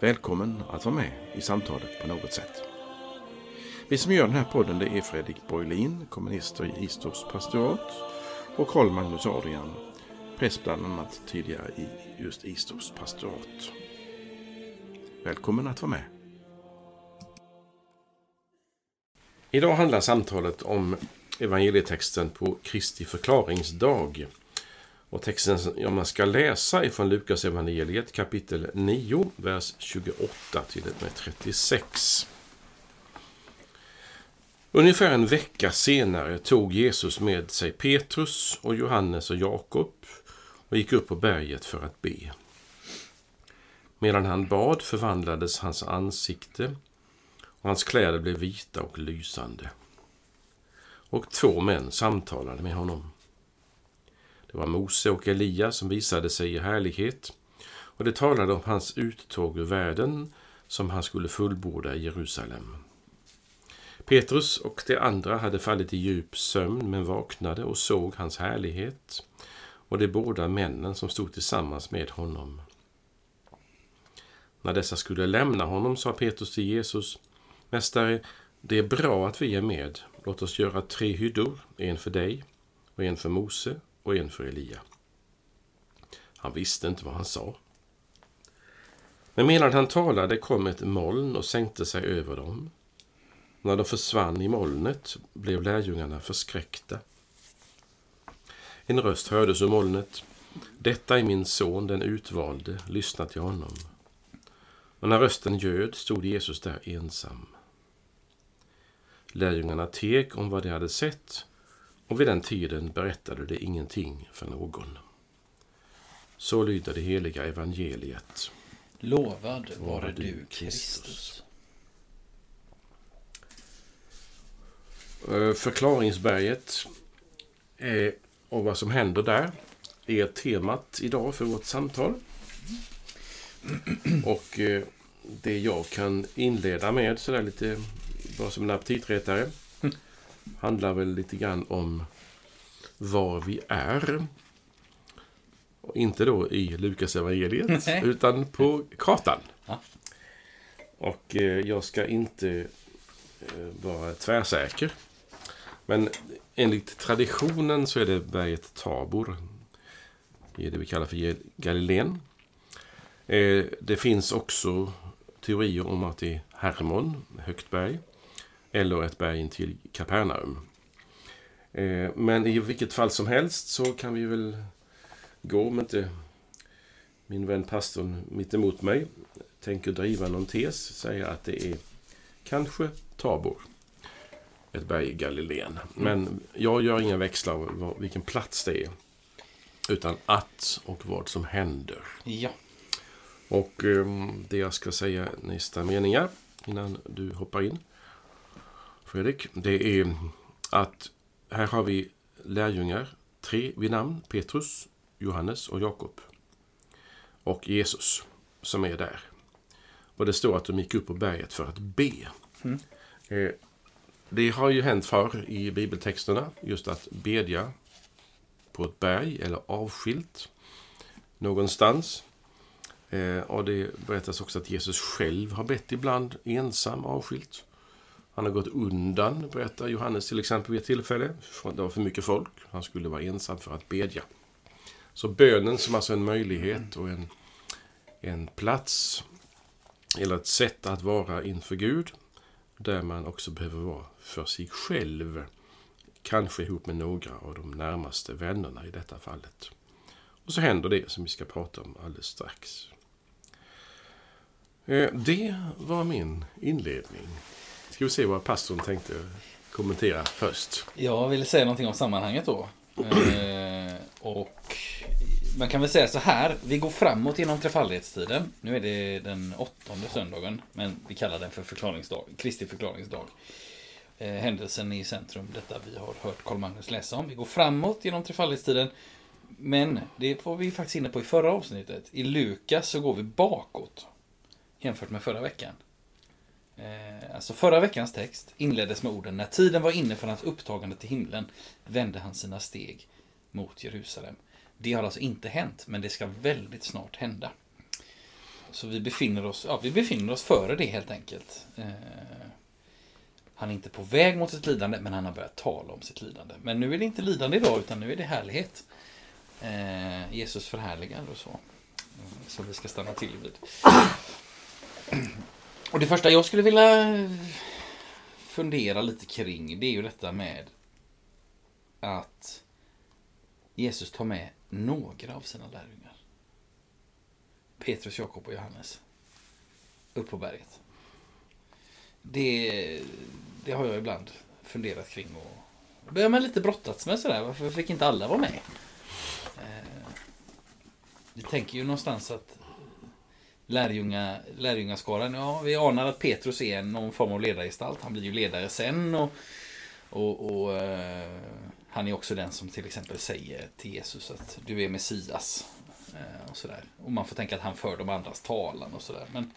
Välkommen att vara med i samtalet på något sätt. Vi som gör den här podden det är Fredrik Borglin, kommunister i Istorps pastorat och Karl Magnus Adrian, präst bland annat tidigare i just Istorps pastorat. Välkommen att vara med. Idag handlar samtalet om evangelietexten på Kristi förklaringsdag. Och texten som man ska läsa är från Lukas evangeliet kapitel 9, vers 28 till och med 36. Ungefär en vecka senare tog Jesus med sig Petrus och Johannes och Jakob och gick upp på berget för att be. Medan han bad förvandlades hans ansikte och hans kläder blev vita och lysande. Och två män samtalade med honom. Det var Mose och Elia som visade sig i härlighet och det talade om hans uttåg ur världen som han skulle fullborda i Jerusalem. Petrus och de andra hade fallit i djup sömn men vaknade och såg hans härlighet och de båda männen som stod tillsammans med honom. När dessa skulle lämna honom sa Petrus till Jesus Mästare, det är bra att vi är med. Låt oss göra tre hyddor, en för dig och en för Mose och en för Elia. Han visste inte vad han sa. Men medan han talade kom ett moln och sänkte sig över dem. När de försvann i molnet blev lärjungarna förskräckta. En röst hördes ur molnet. Detta är min son, den utvalde, lyssna till honom. Och när rösten ljöd stod Jesus där ensam. Lärjungarna teg om vad de hade sett och vid den tiden berättade de ingenting för någon. Så lyder det heliga evangeliet. Lovad vare du, Kristus. Eh, Förklaringsberget och vad som händer där är temat idag för vårt samtal. Och eh, det jag kan inleda med sådär lite bara som en aptitretare handlar väl lite grann om var vi är. Och inte då i Lukas evangeliet utan på kartan. Ja. Och eh, jag ska inte eh, vara tvärsäker. Men enligt traditionen så är det berget Tabor. Det är det vi kallar för Galileen. Eh, det finns också teorier om att det är Hermon, högt berg eller ett berg in till Kapernaum. Eh, men i vilket fall som helst så kan vi väl gå om inte min vän pastorn mitt emot mig tänker driva någon tes, säga att det är kanske Tabor, ett berg i Galileen. Men jag gör inga växlar av vilken plats det är, utan att och vad som händer. Ja. Och eh, det jag ska säga nästa meningar innan du hoppar in. Fredrik, det är att här har vi lärjungar, tre vid namn, Petrus, Johannes och Jakob. Och Jesus som är där. Och det står att de gick upp på berget för att be. Mm. Eh, det har ju hänt förr i bibeltexterna, just att bedja på ett berg eller avskilt någonstans. Eh, och det berättas också att Jesus själv har bett ibland ensam avskilt. Han har gått undan, berättar Johannes till exempel vid ett tillfälle. Det var för mycket folk. Han skulle vara ensam för att bedja. Så bönen som alltså en möjlighet och en, en plats eller ett sätt att vara inför Gud där man också behöver vara för sig själv. Kanske ihop med några av de närmaste vännerna i detta fallet. Och så händer det som vi ska prata om alldeles strax. Eh, det var min inledning. Ska vi se vad pastorn tänkte kommentera först. Jag ville säga någonting om sammanhanget då. Eh, och man kan väl säga så här. Vi går framåt genom trefaldighetstiden. Nu är det den åttonde söndagen. Men vi kallar den för förklaringsdag. Kristi förklaringsdag. Eh, händelsen i centrum. Detta vi har hört Karl Magnus läsa om. Vi går framåt genom trefaldighetstiden. Men det var vi faktiskt inne på i förra avsnittet. I Lukas så går vi bakåt. Jämfört med förra veckan. Eh, alltså förra veckans text inleddes med orden När tiden var inne för hans upptagande till himlen vände han sina steg mot Jerusalem. Det har alltså inte hänt, men det ska väldigt snart hända. Så vi befinner oss, ja, vi befinner oss före det helt enkelt. Eh, han är inte på väg mot sitt lidande, men han har börjat tala om sitt lidande. Men nu är det inte lidande idag, utan nu är det härlighet. Eh, Jesus förhärligar och så. Som vi ska stanna till vid. Och det första jag skulle vilja fundera lite kring, det är ju detta med att Jesus tar med några av sina lärjungar. Petrus, Jakob och Johannes. Upp på berget. Det, det har jag ibland funderat kring och börjar man lite brottats med sådär. Varför fick inte alla vara med? Eh, vi tänker ju någonstans att lärjunga, lärjungaskaran, ja vi anar att Petrus är någon form av ledargestalt. Han blir ju ledare sen och, och, och eh, han är också den som till exempel säger till Jesus att du är Messias. Eh, och, sådär. och man får tänka att han för de andras talan och sådär. Men,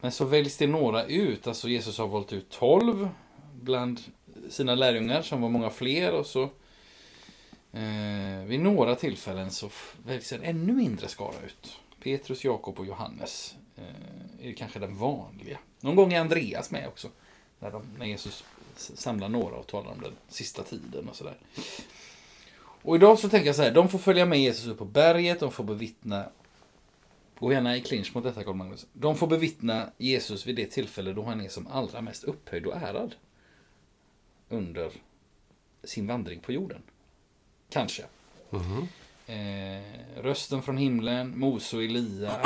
men så väljs det några ut. Alltså Jesus har valt ut tolv bland sina lärjungar som var många fler. Och så eh, vid några tillfällen så väljs en ännu mindre skara ut. Petrus, Jakob och Johannes eh, är kanske den vanliga. Någon gång är Andreas med också. När, de, när Jesus samlar några och talar om den sista tiden och sådär. Och idag så tänker jag så här, de får följa med Jesus upp på berget, de får bevittna Gå gärna i clinch mot detta Carl Magnus. De får bevittna Jesus vid det tillfälle då han är som allra mest upphöjd och ärad. Under sin vandring på jorden. Kanske. Mm -hmm eh, rösten från himlen, Mose och Elia.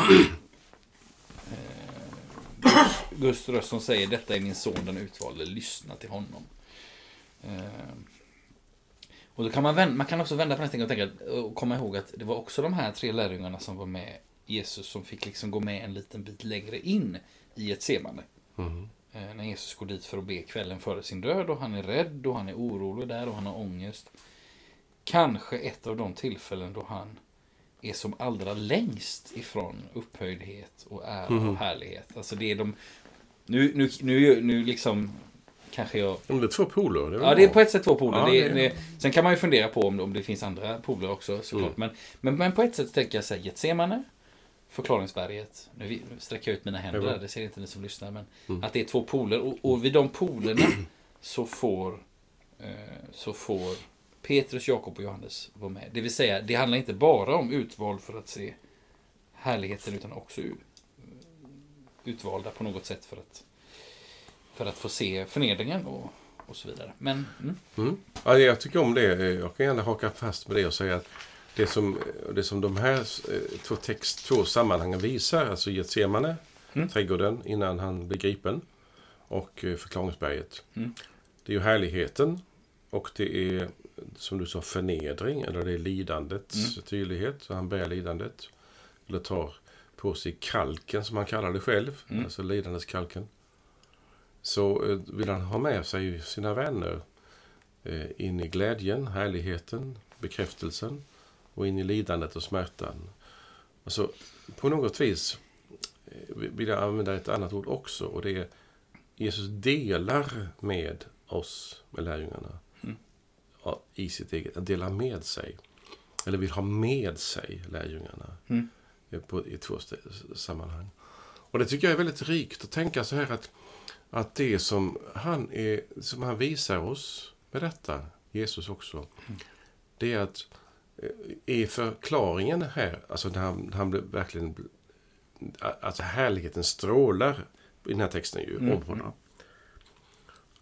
Eh, Guds röst som säger detta är min son den utvalde, lyssna till honom. Eh, och då kan man, vända, man kan också vända på nästa och, tänka, och komma ihåg att det var också de här tre lärjungarna som var med Jesus som fick liksom gå med en liten bit längre in i ett semane. Mm. Eh, när Jesus går dit för att be kvällen före sin död och han är rädd och han är orolig där och han har ångest. Kanske ett av de tillfällen då han är som allra längst ifrån upphöjdhet och ära och mhm. härlighet. Alltså det är de... Nu, nu, nu, nu liksom kanske jag... Om det är två poler? Det är ja, det är på ett sätt två poler. Ja, det, det... Det, sen kan man ju fundera på om, om det finns andra poler också såklart. Mm. Men, men, men på ett sätt tänker jag här, Getsemane, Förklaringsberget. Nu sträcker jag ut mina händer där, det ser inte ni som lyssnar. Men mm. att det är två poler. Och, och vid de polerna så får, eh, så får Petrus, Jakob och Johannes var med. Det vill säga, det handlar inte bara om utvald för att se härligheten utan också utvalda på något sätt för att, för att få se förnedringen och, och så vidare. Men, mm. Mm. Ja, jag tycker om det. Jag kan gärna haka fast med det och säga att det som, det som de här eh, två, text, två sammanhangen visar, alltså Getsemane, mm. trädgården innan han blir gripen och eh, förklaringsberget. Mm. Det är ju härligheten och det är som du sa, förnedring, eller det är lidandets mm. tydlighet. Så han bär lidandet. Eller tar på sig kalken, som han kallar det själv. Mm. Alltså lidandets kalken. Så eh, vill han ha med sig sina vänner eh, in i glädjen, härligheten, bekräftelsen och in i lidandet och smärtan. Alltså, på något vis eh, vill jag använda ett annat ord också och det är Jesus delar med oss, med lärjungarna, i sitt eget, att dela med sig. Eller vill ha med sig lärjungarna mm. på, i två sammanhang. Och det tycker jag är väldigt rikt att tänka så här att, att det som han, är, som han visar oss med detta, Jesus också, mm. det är att eh, är förklaringen här, alltså när han, han verkligen, alltså härligheten strålar i den här texten ju, mm.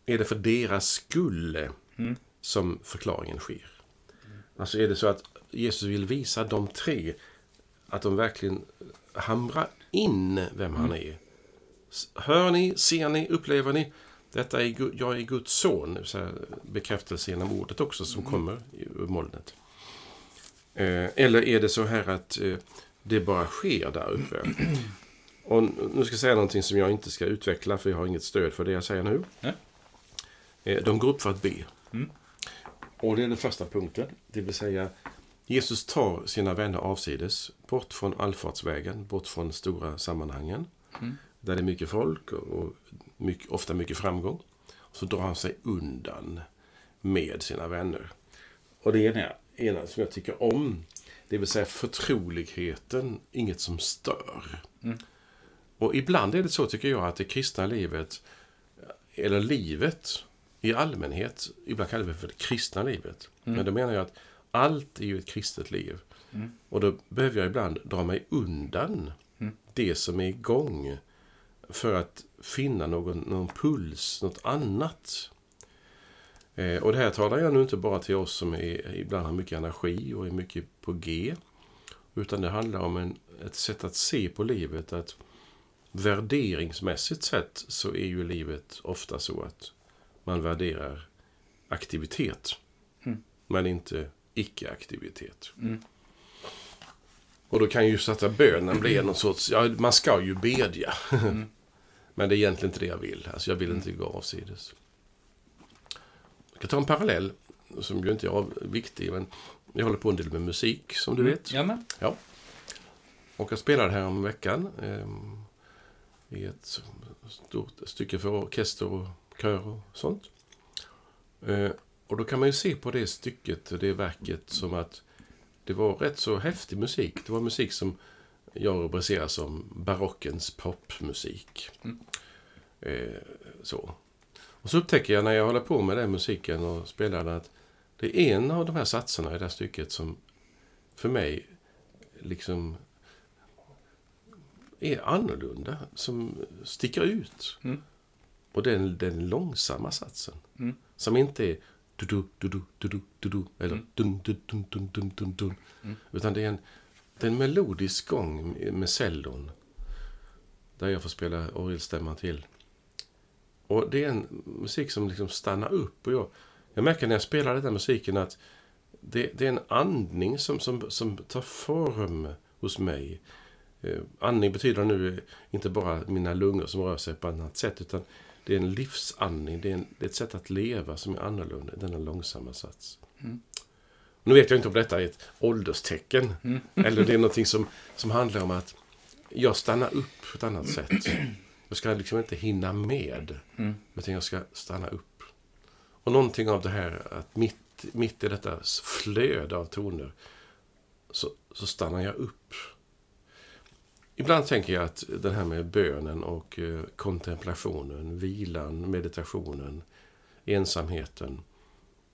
Är det för deras skull mm som förklaringen sker. Alltså är det så att Jesus vill visa de tre att de verkligen hamrar in vem han är. Hör ni, ser ni, upplever ni? Detta är, jag är Guds son. Så bekräftelse genom ordet också som mm. kommer ur molnet. Eh, eller är det så här att eh, det bara sker där uppe? Och nu ska jag säga någonting som jag inte ska utveckla för jag har inget stöd för det jag säger nu. Nej. Eh, de går upp för att be. Mm. Och det är den första punkten. Det vill säga Jesus tar sina vänner avsides, bort från allfartsvägen, bort från stora sammanhangen. Mm. Där det är mycket folk och mycket, ofta mycket framgång. Så drar han sig undan med sina vänner. Och det ena, ena som jag tycker om, det vill säga förtroligheten, inget som stör. Mm. Och ibland är det så tycker jag att det kristna livet, eller livet i allmänhet, ibland kallar vi det för det kristna livet. Men då menar jag att allt är ju ett kristet liv. Mm. Och då behöver jag ibland dra mig undan Mm. det som är igång för att finna någon, någon puls, något annat. Eh, och det här talar jag nu inte bara till oss som är, ibland har mycket energi och är mycket på G. Utan det handlar om en, ett sätt att se på livet. Att värderingsmässigt sett så är ju livet ofta så att man värderar aktivitet. Mm. Men inte icke-aktivitet. Mm. Och då kan ju att bönen bli någon sorts, ja man ska ju bedja. Mm. Men det är egentligen inte det jag vill. Alltså jag vill inte gå avsides. Jag kan ta en parallell som ju inte är viktig, men jag håller på en del med musik som du vet. Ja, men. Och jag spelade här om veckan ehm, i ett stort stycke för orkester och kör och sånt. Eh, och då kan man ju se på det stycket, det verket, som att det var rätt så häftig musik. Det var musik som jag rubricerar som barockens popmusik. Mm. Eh, så. Och så upptäcker jag när jag håller på med den musiken och spelar den att det är en av de här satserna i det här stycket som för mig liksom är annorlunda, som sticker ut. Mm. Och den, den långsamma satsen. Mm. Som inte är du-du, du-du, du-du, du-du, eller Mm. dun, dun, dun, dun, dun, dun, dun. Mm. Utan det är en, det är en melodisk gång med cellon. Där jag får spela orgelstämman till. Och det är en musik som liksom stannar upp. Och jag, jag märker när jag spelar den här musiken att det, det är en andning som, som, som tar form hos mig. Eh, andning betyder nu inte bara mina lungor som rör sig på annat sätt, utan det är en livsandning, det är, en, det är ett sätt att leva som är annorlunda, denna långsamma sats. Mm. Nu vet jag inte om detta är ett ålderstecken, Mm. eller det är någonting som, som handlar om att jag stannar upp på ett annat sätt. Jag ska liksom inte hinna med, Mm. utan jag ska stanna upp. Och någonting av det här att mitt, mitt i detta flöde av toner så, så stannar jag upp. Ibland tänker jag att det här med bönen och eh, kontemplationen, vilan, meditationen, ensamheten.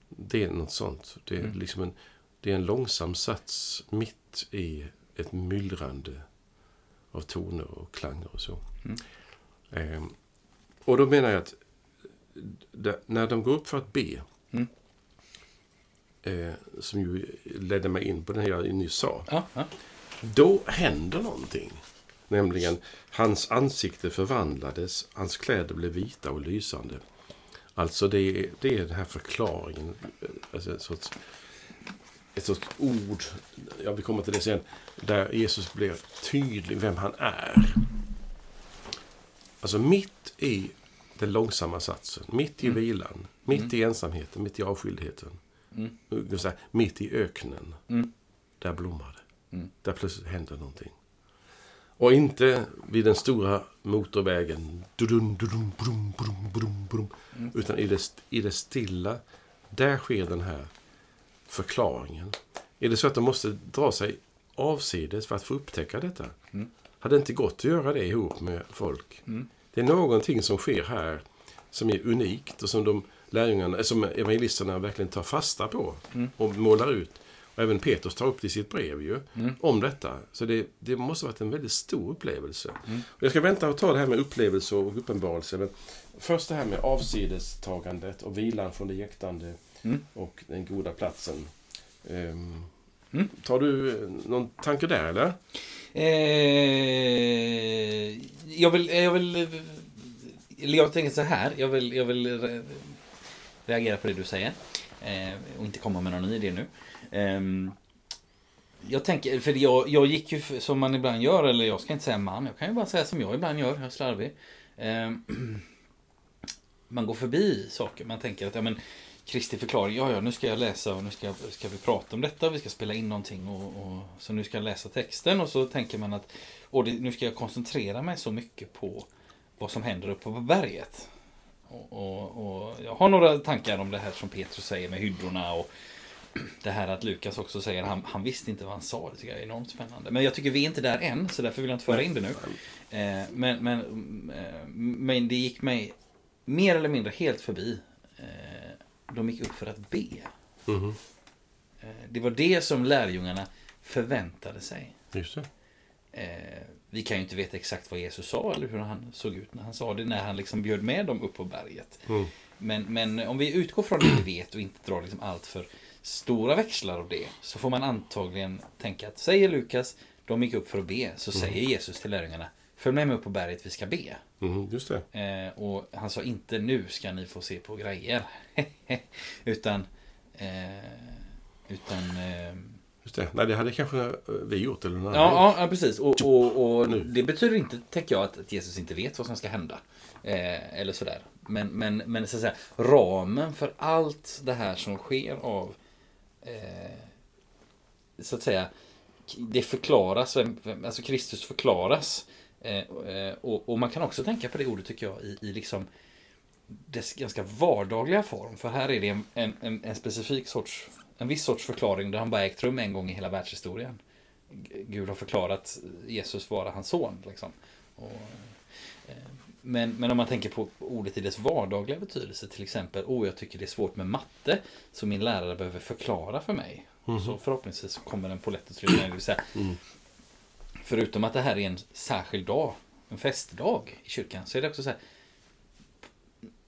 Det är något sånt. Det är, Mm. liksom en, det är en långsam sats mitt i ett myllrande av toner och klanger och så. Mm. Ehm, och då menar jag att när de går upp för att be, Mm. eh, som ju ledde mig in på det jag nyss sa, Ja, ja. då händer någonting. Nämligen, hans ansikte förvandlades, hans kläder blev vita och lysande. Alltså det är, det är den här förklaringen, alltså ett sorts, ett sorts ord, ja vi kommer till det sen, där Jesus blir tydlig vem han är. Alltså mitt i den långsamma satsen, mitt i Mm. vilan, mitt Mm. i ensamheten, mitt i avskildheten, Mm. säga, mitt i öknen, Mm. där blommar det. Mm. Där plötsligt händer någonting. Och inte vid den stora motorvägen. Dudum, dudum, brum, brum, brum, brum. Utan i det, i det stilla. Där sker den här förklaringen. Är det så att de måste dra sig avsides för att få upptäcka detta? Mm. Hade det inte gått att göra det ihop med folk? Mm. Det är någonting som sker här som är unikt och som de lärjungarna, som evangelisterna verkligen tar fasta på Mm. och målar ut. Och även Petrus tar upp det i sitt brev ju, Mm. om detta. Så det, det måste ha varit en väldigt stor upplevelse. Mm. Och jag ska vänta och ta det här med upplevelse och uppenbarelse. Men först det här med avsidestagandet och vilan från det jäktande Mm. och den goda platsen. Mm. Tar du eh, någon tanke där eller? Eh, jag vill... Jag vill eller jag tänker så här. Jag vill, jag vill re- reagera på det du säger. Eh, och inte komma med någon ny idé nu. Um, Jag tänker, för jag, jag gick ju som man ibland gör, eller jag ska inte säga man, jag kan ju bara säga som jag ibland gör, jag är slarvig. Um, man går förbi saker, man tänker att ja, men, Kristi förklaring, ja ja nu ska jag läsa och nu ska, ska vi prata om detta, vi ska spela in någonting och, och så nu ska jag läsa texten och så tänker man att och det, nu ska jag koncentrera mig så mycket på vad som händer uppe på berget. Och, och, och jag har några tankar om det här som Petrus säger med hyddorna och det här att Lukas också säger han, han visste inte vad han sa. Det tycker jag är enormt spännande. Men jag tycker vi är inte där än, så därför vill jag inte föra in det nu. Eh, men, men, eh, men det gick mig mer eller mindre helt förbi. Eh, de gick upp för att be. Eh, det var det som lärjungarna förväntade sig. Just det. Vi kan ju inte veta exakt vad Jesus sa eller hur han såg ut när han sa det, när han liksom bjöd med dem upp på berget. Mm. Men, men om vi utgår från det vi vet och inte drar liksom allt för stora växlar av det, så får man antagligen tänka att säger Lukas, de gick upp för att be, så säger Jesus till lärjungarna, följ med mig upp på berget, vi ska be. Mhm, just det. Eh, och han sa inte nu ska ni få se på grejer. utan, eh, utan eh, Just det. Nej, det hade kanske eh, vi gjort eller någon Ja, ja, precis. Och, och, och det betyder inte, tänker jag, att, Jesus inte vet vad som ska hända. Eh, eller sådär. Men, men, men så att säga, ramen för allt det här som sker av Eh, så att säga, det förklaras, alltså Kristus förklaras. Eh, eh, och, och man kan också tänka på det ordet tycker jag i, i liksom dess ganska vardagliga form. För här är det en, en, en, specifik sorts, en viss sorts förklaring där han bara ägt rum en gång i hela världshistorien. Gud har förklarat Jesus vara hans son. Liksom. Och, men, men om man tänker på ordet i dess vardagliga betydelse, till exempel, oh, jag tycker det är svårt med matte, så min lärare behöver förklara för mig. Så förhoppningsvis kommer den på lätt att trycka ner, det vill säga, Förutom att det här är en särskild dag, en festdag i kyrkan, så är det också så här.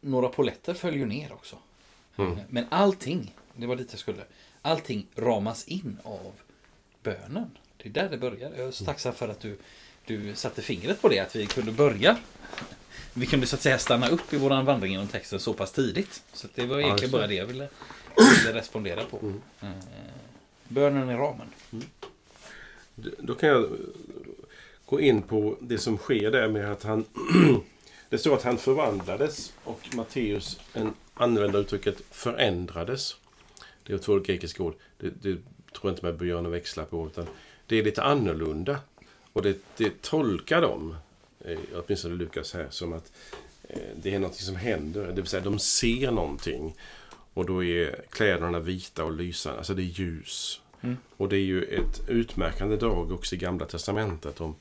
Några poletter följer ner också. Men allting, det var dit jag skulle. Allting ramas in av bönen. Det är där det börjar. Jag är så tacksam för att du, du satte fingret på det, att vi kunde börja. Vi kunde så att säga stanna upp i våran vandring genom texten så pass tidigt. Så det var egentligen bara det jag ville, ville respondera på. Eh, Bönen i ramen. D- Då kan jag gå in på det som sker där med att han... det står att han förvandlades och Matteus använder uttrycket förändrades. Det är två grekiska ord. Det, det tror jag inte man bör göra några växlar på. Utan det är lite annorlunda. Och det, det tolkar de, åtminstone Lukas här, som att eh, det är något som händer. Det vill säga de ser någonting. Och då är kläderna vita och lysande. Alltså det är ljus. Och det är ju ett utmärkande drag också i Gamla Testamentet. om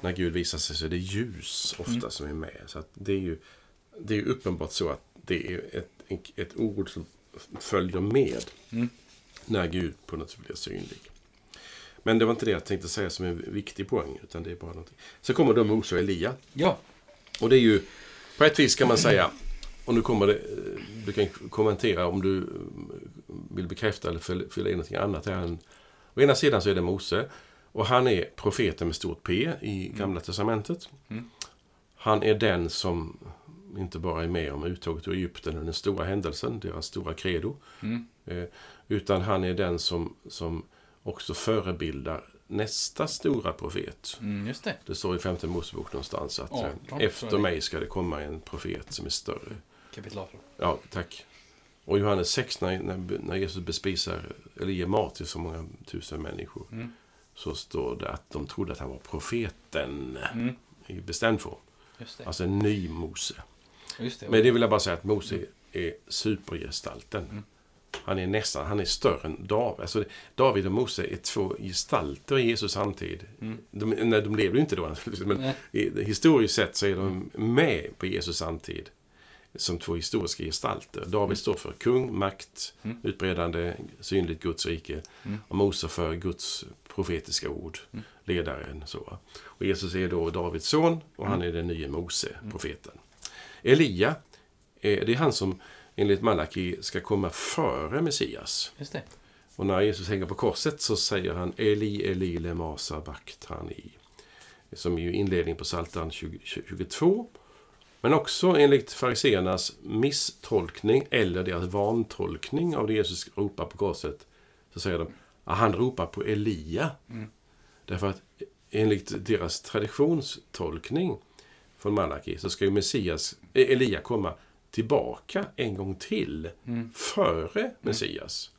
När Gud visar sig så är det ljus ofta som är med. Så att det är ju det är uppenbart så att det är ett, ett ord som följer med när Gud på något sätt blir synlig. Men det var inte det jag tänkte säga som en viktig poäng. Utan det är bara någonting. Så kommer då Mose och Elia. Ja, Och det är ju, på ett vis kan man säga, och nu kommer det, du kan kommentera om du vill bekräfta eller fylla in någonting annat här. än- Å ena sidan så är det Mose, och han är profeten med stort P i Gamla Testamentet. Han är den som inte bara är med om uttåget ur Egypten och den stora händelsen, deras stora credo. Eh, Utan han är den som, som också förebildar nästa stora profet. mm, just det. Det står i femte Mosebok någonstans att Ja, eh, efter mig ska det komma en profet som är större. Kapitel 18. Ja, tack. Och Johannes 6 när, när, när Jesus bespisar, eller ger mat till så många tusen människor. Mm. Så står det att de trodde att han var profeten Mm, i bestämd form. Alltså en ny Mose. Det. Men det vill jag bara säga att Mose är supergestalten. Mm. Han är nästan, han är större än David. Alltså, David och Mose är två gestalter i Jesus samtid. De, nej, de lever ju inte då naturligtvis, men Mm. Nej. i, historiskt sett så är de med på Jesus samtid. Som två historiska gestalter. David står för kung, makt, Mm. utbredande, synligt Guds rike. Och Mose för Guds profetiska ord, Mm. ledaren. Så. Och Jesus är då Davids son och Mm. han är den nye Mose, profeten. Elia, eh, det är han som enligt Malaki ska komma före Messias. Just det. Och när Jesus hänger på korset så säger han Eli, Eli, lema sabachthani. Som är ju inledning på Psaltaren 20 22. Men också enligt fariseernas misstolkning eller deras vantolkning av det Jesus ropar på korset så säger de Ja, han ropar på Elia. Därför att enligt deras traditionstolkning från Malaki så ska ju Messias, eh, Elia komma tillbaka en gång till före Messias.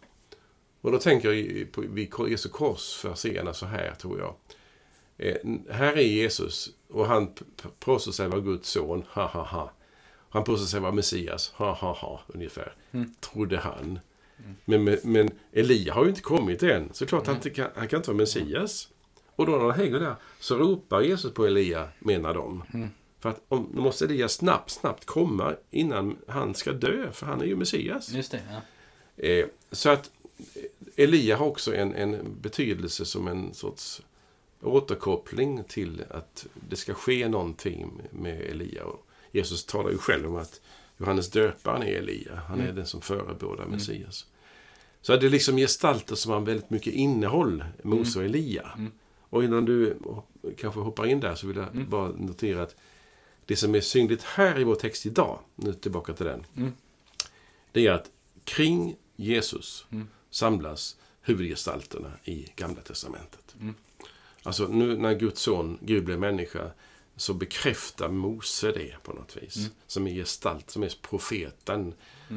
Och då tänker jag på vid Jesu kors för scenerna så här, tror jag. Eh, här är Jesus och han påstår sig vara Guds son, ha ha ha. Han påstår sig vara Messias, ha ha ha, ungefär. Trodde han. Men, men, men Elia har ju inte kommit än, så klart han, inte kan, han kan inte vara Messias. Och då när han hänger där så ropar Jesus på Elia, menar de. För att om, då måste Elia snabbt, snabbt komma innan han ska dö, för han är ju Messias. Just det, ja. Eh, så att eh, Elia har också en, en betydelse som en sorts återkoppling till att det ska ske någonting med Elia. Och Jesus talar ju själv om att Johannes döparen är Elia. Han är den som förebådar Messias. Så att det liksom gestalter som har väldigt mycket innehåll, Mose och Elia. Och innan du kanske hoppar in där så vill jag bara notera att det som är synligt här i vår text idag, nu tillbaka till den, det är att kring Jesus samlas huvudgestalterna i Gamla Testamentet. Alltså nu när Guds son, Gud blev människa, så bekräftar Mose det på något vis. Som är gestalt, som är profeten,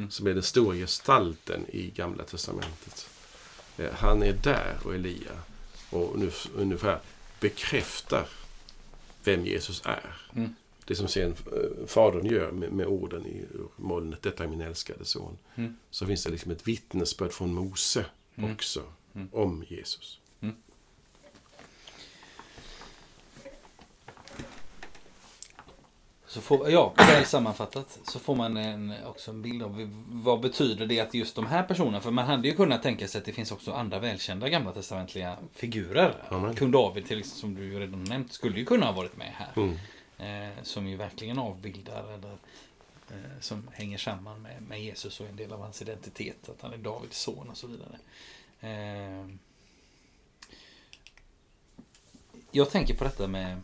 som är den stora gestalten i Gamla Testamentet. Eh, Han är där och Elia och nu, ungefär bekräftar vem Jesus är. Mm. Det som sen eh, Fadern gör med, med orden i molnet, detta är min älskade son. Mm. Så finns det liksom ett vittnesbörd från Mose också om Jesus. Så får, ja, väl sammanfattat så får man en, också en bild av vad betyder det att just de här personerna, för man hade ju kunnat tänka sig att det finns också andra välkända gamla testamentliga figurer. Amen. Kung David till exempel, som du ju redan nämnt, skulle ju kunna ha varit med här. Mm. Eh, som ju verkligen avbildar eller eh, som hänger samman med, med Jesus och en del av hans identitet. Att han är Davids son och så vidare. Eh, jag tänker på detta med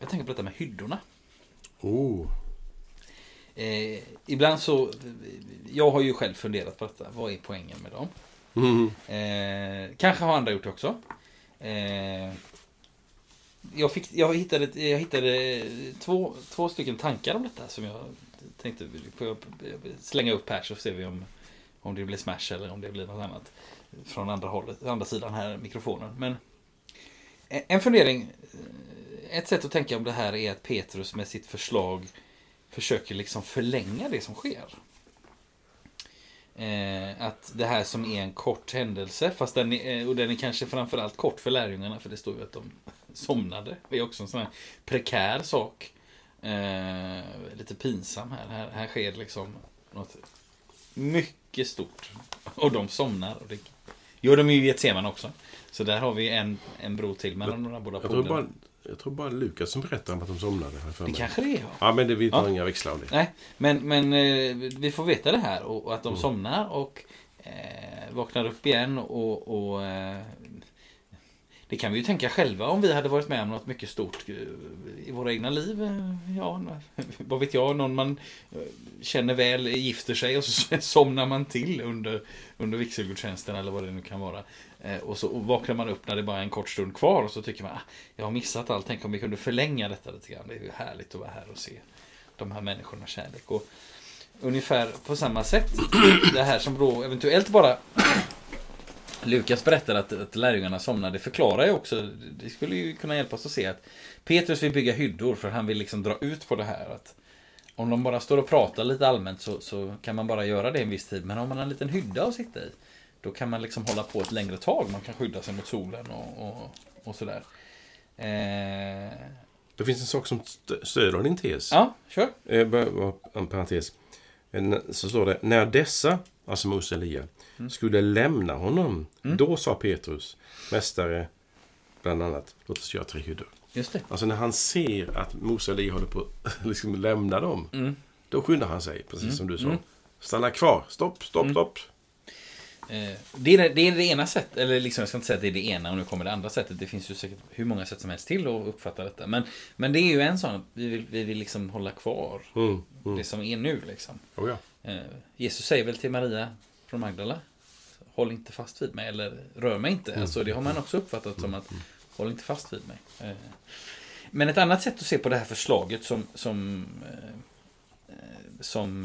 jag tänker på detta med hyddorna. Oh. Eh, ibland så, jag har ju själv funderat på detta. Vad är poängen med dem? Mm. Eh, kanske har andra gjort det också. Jag, fick, jag, hittade, jag hittade två, två stycken tankar om detta som jag tänkte slänga upp här så ser vi om, om det blir smash eller om det blir något annat. Från andra hållet, andra sidan här mikrofonen. Men en fundering, ett sätt att tänka om det här är att Petrus med sitt förslag försöker liksom förlänga det som sker. Eh, att det här som är en kort händelse, fast den är, eh, och den är kanske framförallt kort för lärjungarna, för det står ju att de somnade. Det är också en sån här prekär sak. Eh, lite pinsam här. här. Här sker liksom något mycket stort. Och de somnar. Och det gör de ju i Getsemane också. Så där har vi en, en bro till mellan de här båda Jag, tror polerna. bara, jag tror bara Lukas som berättar om att de somnade. Här för Det mig. kanske det är, ja. Ja, men det, vi tar Ja. inga växlar av det. Nej, men, men eh, vi får veta det här och, och att Mm. de somnar och eh, vaknar upp igen och, och eh, det kan vi ju tänka själva om vi hade varit med om något mycket stort eh, i våra egna liv. Eh, ja, vad vet jag, någon man eh, känner väl gifter sig och så somnar man till under, under vigselgudstjänsten eller vad det nu kan vara. Och så vaknar man upp när det bara är en kort stund kvar och så tycker man ah, jag har missat allt, tänk om vi kunde förlänga detta lite grann. Det är ju härligt att vara här och se de här människornas kärlek. Och ungefär på samma sätt, det här som då eventuellt bara Lukas berättar att, att lärjungarna somnade, förklarar ju också, det skulle ju kunna hjälpa oss att se att Petrus vill bygga hyddor för han vill liksom dra ut på det här. Att om de bara står och pratar lite allmänt så, så kan man bara göra det en viss tid. Men om man har en liten hydda att sitta i, då kan man liksom hålla på ett längre tag. Man kan skydda sig mot solen och, och, och sådär. Eh, Det finns en sak som st- stöder din tes. ja, kör. Eh, en parentes. En- Så står det, när dessa, alltså Mose Elia, skulle lämna honom, då sa Petrus, mästare, bland annat, låt oss göra tre hyddor. Just det. Alltså när han ser att Mose Elia håller på att liksom lämna dem, Mm. då skyndar han sig, precis som du sa. Mm. Stanna kvar, stopp, stopp, stopp. Eh, Det är det, det är det ena sättet, eller liksom, jag ska inte säga att det är det ena och nu kommer det andra sättet. Det finns ju säkert hur många sätt som helst till att uppfatta detta. Men, men det är ju en sån, vi vill, vi vill liksom hålla kvar Mm, mm. det som är nu. Liksom. Oh, ja. Eh, Jesus säger väl till Maria från Magdala, håll inte fast vid mig eller rör mig inte. Mm. Alltså det har man också uppfattat som att håll inte fast vid mig. Eh, Men ett annat sätt att se på det här förslaget som, som, eh, som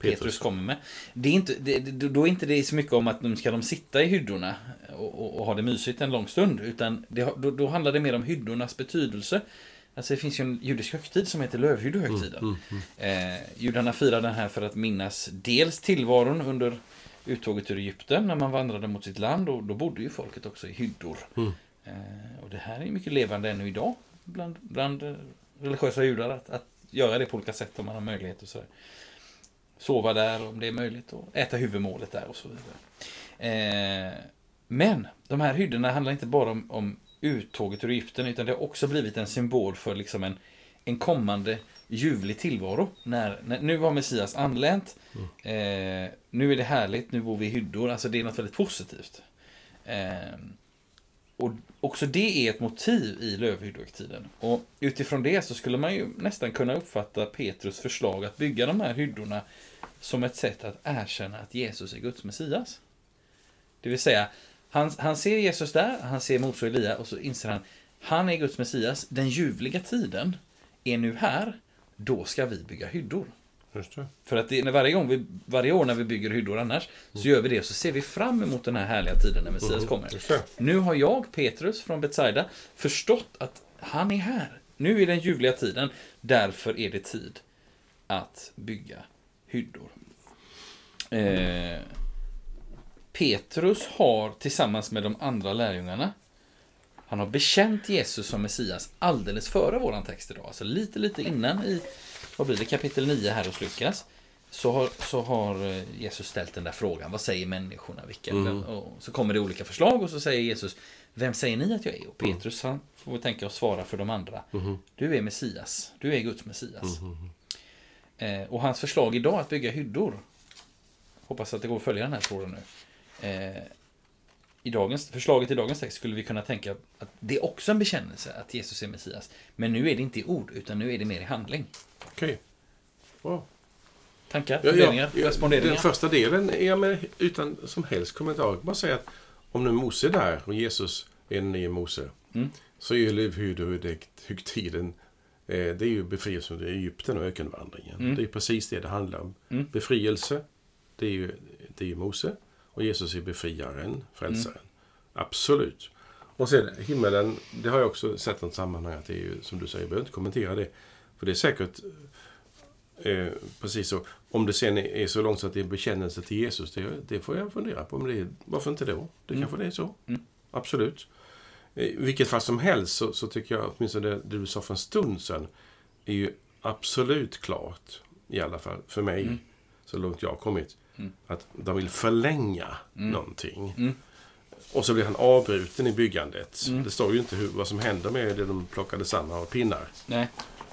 Petrus Petrus. kommer med. Det är inte, det, då är inte det så mycket om att de ska de sitta i hyddorna och, och, och ha det mysigt en lång stund. Utan det, då, då handlar det mer om hyddornas betydelse. Alltså det finns ju en judisk högtid som heter lövhyddohögtiden. Eh, judarna firar den här för att minnas dels tillvaron under uttåget ur Egypten när man vandrade mot sitt land och då bodde ju folket också i hyddor. Mm. Eh, och det här är mycket levande ännu idag bland, bland eh, religiösa judar att, att göra det på olika sätt om man har möjlighet och sådär. Sova där om det är möjligt och äta huvudmålet där och så vidare. Eh, men de här hyddorna handlar inte bara om, om uttåget ur Egypten utan det har också blivit en symbol för liksom en, en kommande ljuvlig tillvaro. När, när, nu har Messias anlänt, eh, nu är det härligt, nu bor vi i hyddor. Alltså det är något väldigt positivt. Eh, och också det är ett motiv i lövhyddohögtiden. Och utifrån det så skulle man ju nästan kunna uppfatta Petrus förslag att bygga de här hyddorna som ett sätt att erkänna att Jesus är Guds Messias. Det vill säga, han, han ser Jesus där, han ser Mose och Elia och så inser han, han är Guds Messias, den ljuvliga tiden är nu här, då ska vi bygga hyddor. För att det, när varje, gång vi, varje år när vi bygger hyddor annars, så gör vi det så ser vi fram emot den här härliga tiden när Messias kommer. Just det. Nu har jag, Petrus från Betsaida, förstått att han är här. Nu är den ljuvliga tiden, därför är det tid att bygga hyddor. Eh, Petrus har tillsammans med de andra lärjungarna han har bekänt Jesus som Messias alldeles före våran text idag. Alltså lite, lite innan i, vad blir det, kapitel 9 här hos Lukas. Så har, så har eh, Jesus ställt den där frågan, vad säger människorna? Vilka? Mm. Och så kommer det olika förslag och så säger Jesus, vem säger ni att jag är? Och Petrus han får tänka och svara för de andra. Mhm. Du är Messias, du är Guds Messias. Mhm. Eh, och hans förslag idag att bygga hyddor, hoppas att det går att följa den här tråden nu. Eh, i dagens, förslaget i dagens text skulle vi kunna tänka att det är också en bekännelse att Jesus är Messias. Men nu är det inte i ord, utan nu är det mer i handling. Okej. Bra. Tankar, Ja, funderingar, ja, responderingar? Den första delen är jag med utan som helst kommentar. Bara säga att om nu Mose är där och Jesus är den nya Mose. Mm. Så är ju lövhyddohögtiden eh, det är ju befrielsen från Egypten och ökenvandringen. Mm. Det är precis det det handlar om. Mm. Befrielse, det är ju det är ju Mose. Och Jesus är befriaren, frälsaren. Mm. Absolut. Och sen himmelen, det har jag också sett något sammanhang att det är ju som du säger, jag behöver inte kommentera det. För det är säkert eh, precis så. Om det sen är, så långt så att det är bekännelse till Jesus, det, det får jag fundera på. Men det, är- varför inte då? Det Mm. kanske det är så. Mm. Absolut. I vilket fall som helst så, så tycker jag, åtminstone det, det du sa för en stund sedan, är ju absolut klart, i alla fall för mig, Mm. så långt jag har kommit, Mm. att de vill förlänga Mm. någonting. Mm. Och så blir han avbruten i byggandet. Mm. Det står ju inte hur, vad som händer med det de plockade samman av pinnar. Nej.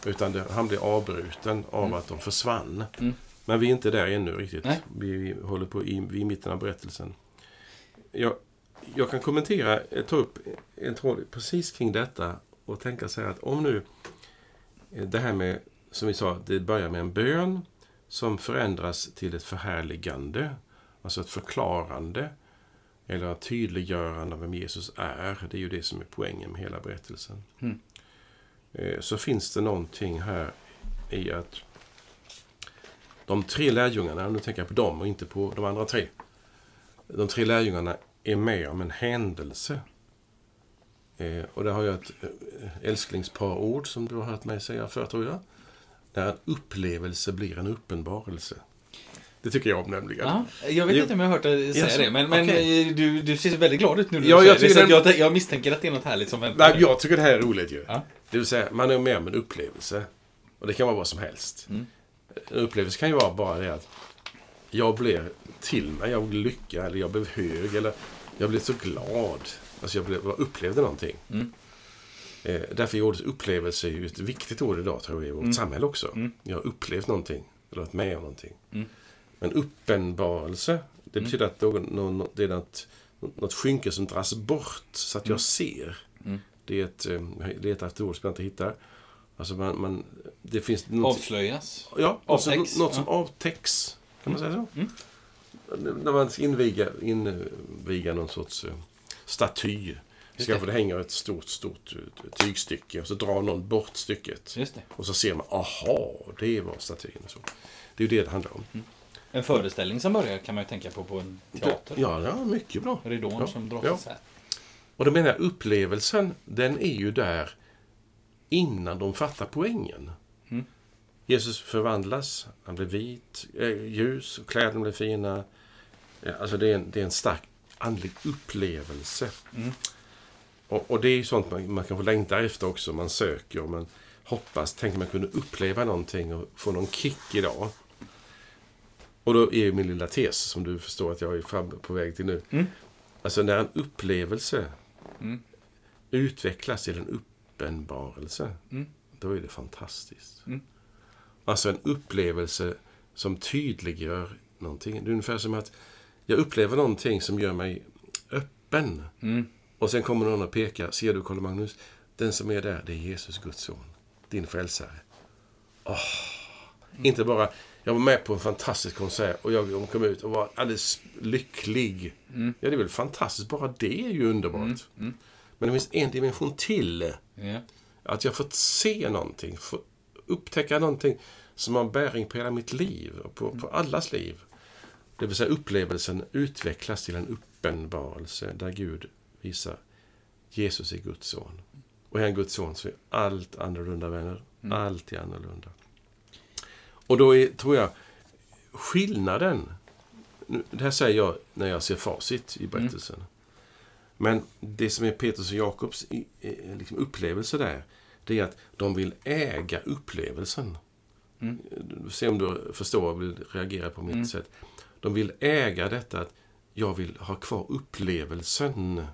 Utan det, han blir avbruten av Mm. att de försvann. Mm. Men vi är inte där ännu riktigt. Nej. Vi håller på i, vi är i mitten av berättelsen. Jag, jag kan kommentera, eh, ta upp en tråd precis kring detta och tänka så här att om nu eh, det här med, som vi sa, det börjar med en bön som förändras till ett förhärligande, alltså ett förklarande eller ett tydliggörande av vem Jesus är. Det är ju det som är poängen med hela berättelsen. Mm. Eh, Så finns det någonting här i att de tre lärjungarna, nu tänker jag på dem och inte på de andra tre. De tre lärjungarna är med om en händelse. Eh, och där har jag ett eh, älsklingspar-ord som du har hört mig säga förr, tror jag. När en upplevelse blir en uppenbarelse. Det tycker jag om nämligen. Ja, jag vet inte om jag har hört dig säga Jaså, det, men, men okej. eh, du, du ser väldigt glad ut nu när Ja, du jag säger det. den- jag, jag misstänker att det är något härligt som väntar. Nej, jag tycker det här är roligt ju. Ja. Det vill säga, man är med om en upplevelse. Och det kan vara vad som helst. Mm. En upplevelse kan ju vara bara det att jag blev till mig, jag blev lycka, eller jag blev hög, eller jag blev så glad. Alltså jag, blev, upplevde någonting. Mm. Eh, därför är ordet upplevelse ju ett viktigt ord idag, tror jag, i vårt Mm. samhälle också. Mm. Jag har upplevt någonting, eller varit med om någonting. Mm. Men uppenbarelse, det Mm. betyder att någon, någon, det är något, något skynke som dras bort så att Mm. jag ser. Mm. Det är ett, eh, jag letar efter ord som jag inte hittar. Alltså man, man, det finns något, Avslöjas. ja, avtäcks, något som ja. avtäcks. Kan man säga så? Mm. när man ska inviga, inviga någon sorts eh, staty. Just det. hänger ett stort, stort eh, tygstycke och så drar någon bort stycket. Och så ser man, aha, det var statyn. Så. Det är ju det det handlar om. En föreställning som börjar kan man ju tänka på på en teater. Ja, ja, mycket bra. Ridån Ja, som dras ja. isär. Och då menar jag upplevelsen, den är ju där innan de fattar poängen. Mm. Jesus förvandlas, han blir vit, eh, ljus, kläderna blir fina. Ja, alltså det är en, det är en stark andlig upplevelse. Mm. Och, och det är ju sånt man, man kanske längtar efter också. Man söker och man hoppas, tänker man kunde uppleva någonting och få någon kick idag. Och då är ju min lilla tes, som du förstår att jag är fram, på väg till nu. Mm. Alltså när en upplevelse Mm. utvecklas till en uppenbarelse, Mm. då är det fantastiskt. Mm. Alltså en upplevelse som tydliggör någonting. Det är ungefär som att jag upplever någonting som gör mig öppen. Mm. Och sen kommer någon och pekar. Ser du, Karl Magnus? Den som är där, det är Jesus, Guds son. Din frälsare. Åh, Inte bara, jag var med på en fantastisk konsert och jag kom ut och var alldeles lycklig. Mm. Ja, det är väl fantastiskt. Bara det är ju underbart. Mm. Mm. Men det finns en dimension till. Ja. Att jag fått se någonting, få upptäcka någonting som har bäring på hela mitt liv och på, på allas liv. Det vill säga upplevelsen utvecklas till en uppenbarelse där Gud visar Jesus är Guds son. Och är han Guds son så är allt annorlunda, vänner. Allt är annorlunda. Och då är, tror jag skillnaden, det här säger jag när jag ser facit i berättelsen. Men det som är Petrus och Jakobs liksom upplevelse där, det är att de vill äga upplevelsen. Mm. Ser om du förstår och vill reagera på mitt Mm. sätt. De vill äga detta att jag vill ha kvar upplevelsen.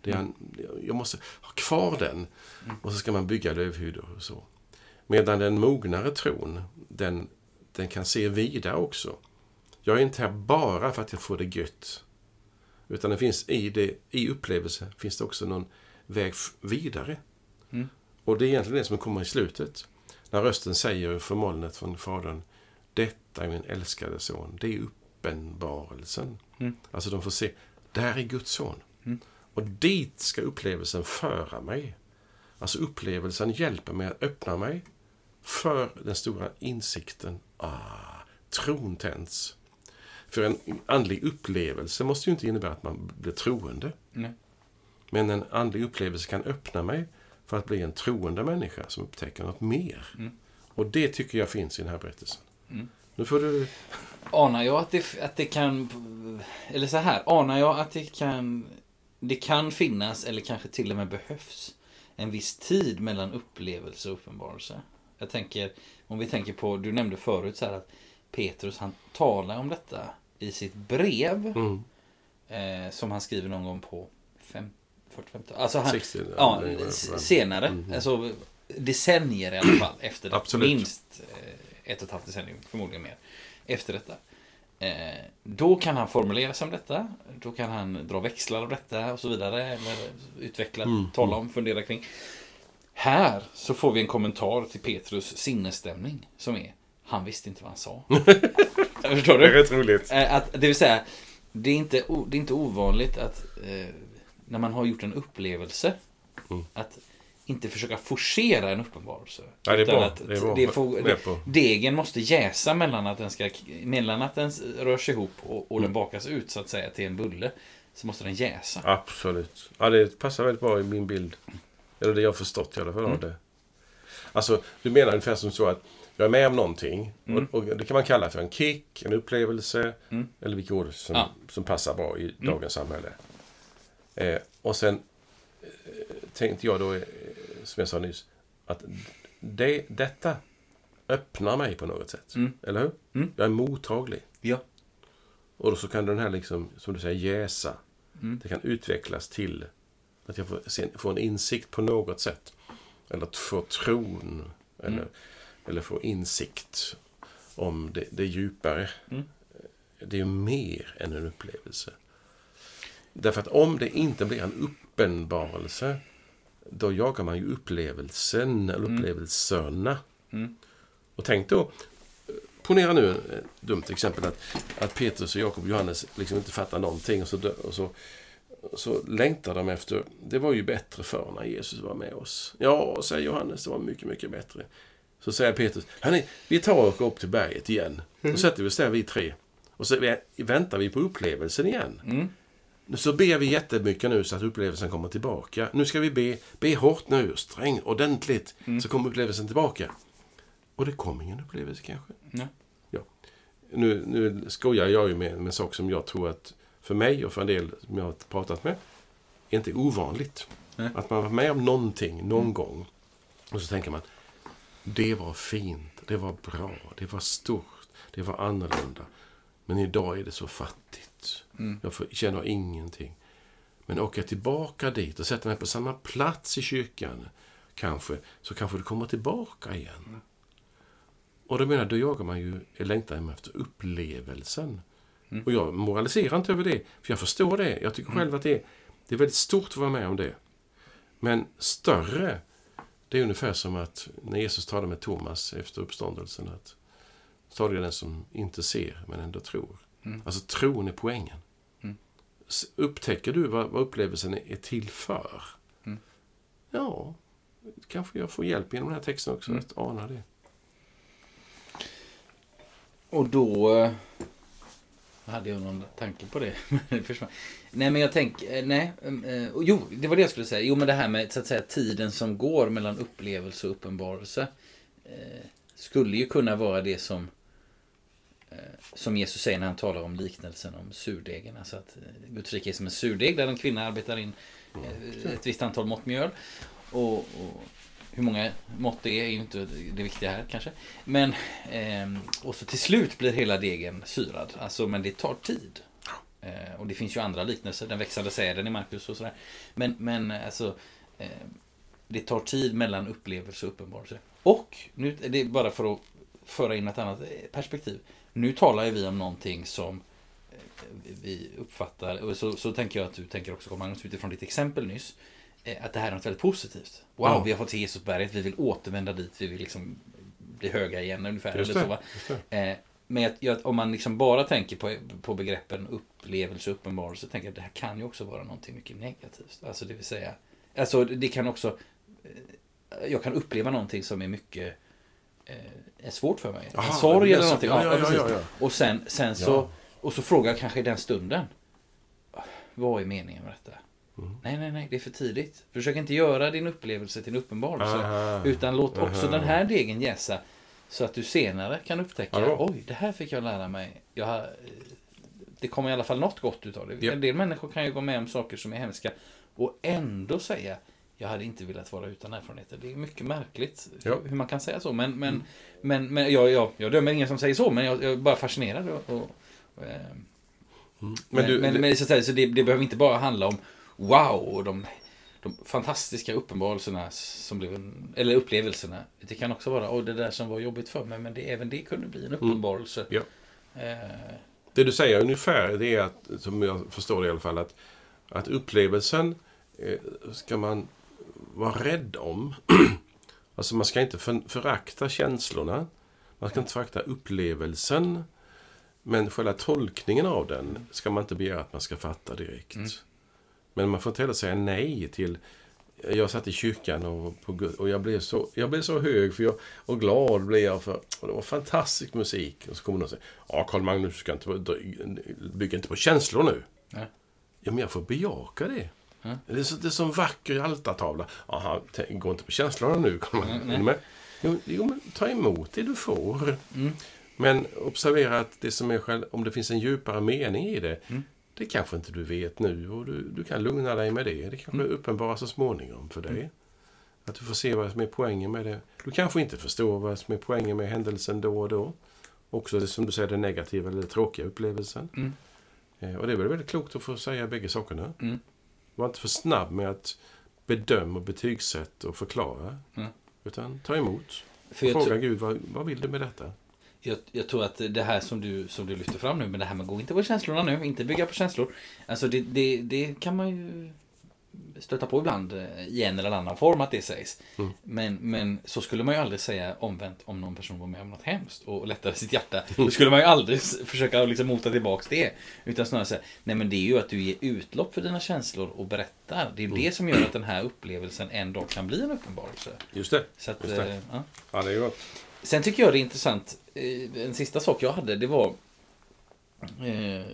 Det är jag måste ha kvar den. Och så ska man bygga lövhyddor och så. Medan den mognare tron, den, den kan se vidare också. Jag är inte här bara för att jag får det gött. Utan det finns i, det, i upplevelse finns det också någon väg vidare. Mm. Och det är egentligen det som kommer i slutet. När rösten säger från molnet från Fadern. Detta är min älskade son. Det är uppenbarelsen. Mm. Alltså de får se. Där är Guds son. Mm. Och dit ska upplevelsen föra mig. Alltså upplevelsen hjälper mig att öppna mig för den stora insikten. Ah, tron tänds. För en andlig upplevelse måste ju inte innebära att man blir troende. Nej. Men en andlig upplevelse kan öppna mig för att bli en troende människa som upptäcker något mer. Mm. Och det tycker jag finns i den här berättelsen. Mm. Nu får du... Anar jag att det, att det kan... Eller så här. Anar jag att det kan... Det kan finnas, eller kanske till och med behövs, en viss tid mellan upplevelse och uppenbarelse. Jag tänker, om vi tänker på, du nämnde förut så här att Petrus han talar om detta i sitt brev. Mm. Eh, som han skriver någon gång på fem, 45 Alltså han, 60, ja, senare. Mhm. Alltså decennier i alla fall efter det. Minst eh, ett och ett halvt decennium, förmodligen mer. Efter detta. Eh, då kan han formulera sig om detta. Då kan han dra växlar av detta och så vidare. Eller utveckla, Mm. tala om, fundera kring. Här så får vi en kommentar till Petrus sinnesstämning. Som är, han visste inte vad han sa. Förstår Det är du? rätt roligt. Eh, Att, det vill säga, det är inte, det är inte ovanligt att eh, när man har gjort en upplevelse Mm. att inte försöka forcera en uppenbarelse. Ja, det är bra. Att Det är bra. det får, det, degen måste jäsa mellan att den, ska, mellan att den rör sig ihop och, och den Mm. bakas ut så att säga till en bulle. Så måste den jäsa. Absolut. Ja, det passar väldigt bra i min bild. Eller det jag har förstått i alla fall av Mm. det. Alltså, du menar ungefär som så att jag är med om någonting. Mm. Och, och det kan man kalla för en kick, en upplevelse. Mm. Eller vilka ord som, Ja. som passar bra i Mm. dagens samhälle. Eh, och sen eh, tänkte jag då, som jag sa nyss, att det, detta öppnar mig på något sätt. Mm. Eller hur? Mm. Jag är mottaglig. Ja. Och då så kan den här, liksom, som du säger, jäsa. Mm. Det kan utvecklas till att jag får, får en insikt på något sätt. Eller att få tron. Eller, Mm. eller få insikt om det, det djupare. Mm. Det är mer än en upplevelse. Därför att om det inte blir en uppenbarelse då jagar man ju upplevelsen eller Mm. upplevelserna. Mm. Och tänk då ponera nu ett dumt exempel att, att Petrus och Jakob och Johannes liksom inte fattar någonting och så, dö- och så, så längtar de efter, det var ju bättre förr när Jesus var med oss. Ja, säger Johannes, det var mycket, mycket bättre. Så säger Petrus, hörni, vi tar och åker upp till berget igen. Då sätter vi oss där vi tre. Och så vä- väntar vi på upplevelsen igen. Mm. Så ber vi jättemycket nu så att upplevelsen kommer tillbaka. Nu ska vi be, be hårt nu, sträng, ordentligt, så kommer upplevelsen tillbaka. Och det kom ingen upplevelse kanske. Ja. Ja. Nu, nu skojar jag ju med, med en sak som jag tror att för mig och för en del som jag har pratat med, är inte ovanligt. Nej. Att man var med om någonting någon gång och så tänker man, det var fint, det var bra, det var stort, det var annorlunda. Men idag är det så fattigt. Mm. Jag känner ingenting. Men åker jag tillbaka dit och sätter mig på samma plats i kyrkan, kanske, så kanske det kommer tillbaka igen. Och då menar jag, då jagar man ju, längtar efter upplevelsen. Mm. Och jag moraliserar inte över det, för jag förstår det. Jag tycker själv att det är, det är väldigt stort att vara med om det. Men större, det är ungefär som att när Jesus talade med Thomas efter uppståndelsen, att är den som inte ser men ändå tror. Mm. Alltså tron är poängen. Mm. Upptäcker du vad, vad upplevelsen är är till för? Mm. Ja, kanske jag får hjälp genom den här texten också Mm. att ana det. Och då eh, hade jag någon tanke på det. nej, men jag tänker... Nej. eh, och jo, det var det jag skulle säga. Jo, men det här med så att säga tiden som går mellan upplevelse och uppenbarelse. Eh, skulle ju kunna vara det som eh, som Jesus säger när han talar om liknelsen om surdegen. Alltså att eh, Guds rike är som en surdeg där en kvinna arbetar in eh, ett visst antal mått mjöl. Och, och hur många mått det är är ju inte det viktiga här kanske. Men, ehm, och så till slut blir hela degen syrad. Alltså, men det tar tid. Eh, och det finns ju andra liknelser, den växande säden i Markus och sådär. Men, men alltså, eh, det tar tid mellan upplevelse och uppenbarelse. Och, nu, det är bara för att föra in ett annat eh, perspektiv. Nu talar ju vi om någonting som eh, vi uppfattar, och så, så tänker jag att du tänker också, Carl Magnus, utifrån ditt exempel nyss, eh, att det här är något väldigt positivt. Wow, Ja. vi har fått se Jesusberget, vi vill återvända dit, vi vill liksom bli höga igen ungefär. Just eller det, så, just det. Eh, men jag, om man liksom bara tänker på, på begreppen upplevelse och uppenbarelse, tänker jag att det här kan ju också vara någonting mycket negativt. Alltså det vill säga, alltså det kan också, eh, jag kan uppleva någonting som är mycket eh, är svårt för mig. Aha, en sorg eller någonting. ja, ja, ja. Och sen, sen så, och så frågar jag kanske i den stunden, vad är meningen med detta? Mm. Nej, nej, nej, det är för tidigt. Försök inte göra din upplevelse till en uppenbarelse. Aha. Utan låt också Aha. den här degen jäsa. Så att du senare kan upptäcka, då. oj, det här fick jag lära mig. Jag det kommer i alla fall något gott utav det. En del människor kan ju gå med om saker som är hemska och ändå säga, jag hade inte velat vara utan erfarenheter. Det är mycket märkligt Ja. Mm. hur man kan säga så. Men, men, men, men jag, jag, jag dömer ingen som säger så, men jag, jag är bara fascinerad. Och, och, och, eh, Men, men, du, men, men så, att säga, så det, det behöver inte bara handla om wow och de, de fantastiska uppenbarelserna som blev en, eller upplevelserna. Det kan också vara, åh det där som var jobbigt för mig, men det, även det kunde bli en uppenbarelse. Ja. Eh, Det du säger ungefär, det är att, som jag förstår det i alla fall, att, att upplevelsen eh, ska man vara rädd om. alltså man ska inte för, förakta känslorna. Man ska inte förakta upplevelsen. Men själva tolkningen av den ska man inte begära att man ska fatta direkt. Mm. Men man får inte heller säga nej till jag satt i kyrkan och, på, och jag, blev så, jag blev så hög för jag, och glad blev jag för och det var fantastisk musik. Och så kommer någon och säger Ja, Carl Magnus, du ska inte, bygga inte på känslor nu. Ja. Ja, men jag får bejaka det. Ja. Det, är så, det är som vacker altartavla. Jaha, gå inte på känslorna nu. Du med? Jo, jo, men ta emot det du får. Mm. Men observera att det som är själv, om det finns en djupare mening i det, Mm. det kanske inte du vet nu och du, du kan lugna dig med det. Det kanske Mm. uppenbarar så småningom för dig. Att du får se vad som är poängen med det. Du kanske inte förstår vad som är poängen med händelsen då och då. Också det som du säger, den negativa eller tråkiga upplevelsen. Mm. Eh, Och det är väl väldigt klokt att få säga bägge sakerna. Mm. Var inte för snabb med att bedöma, betygsätta och förklara. Mm. Utan ta emot. för Fråga Gud, vad, vad vill du med detta? jag, jag tror att det här som du, som du lyfter fram nu, men det här med gå inte på känslorna nu, inte bygga på känslor. Alltså det, det, det kan man ju stöta på ibland eh, i en eller annan form att det sägs. Mm. Men, men så skulle man ju aldrig säga omvänt om någon person var med om något hemskt och lättade sitt hjärta. Då skulle man ju aldrig försöka liksom mota tillbaks det. Utan snarare säga, nej men det är ju att du ger utlopp för dina känslor och berättar. Det är Mm. det som gör att den här upplevelsen en dag kan bli en uppenbarelse. Just det. Så att, Just det. eh, ja. Ja, det är gott. Sen tycker jag det är intressant. eh, En sista sak jag hade, det var... Eh,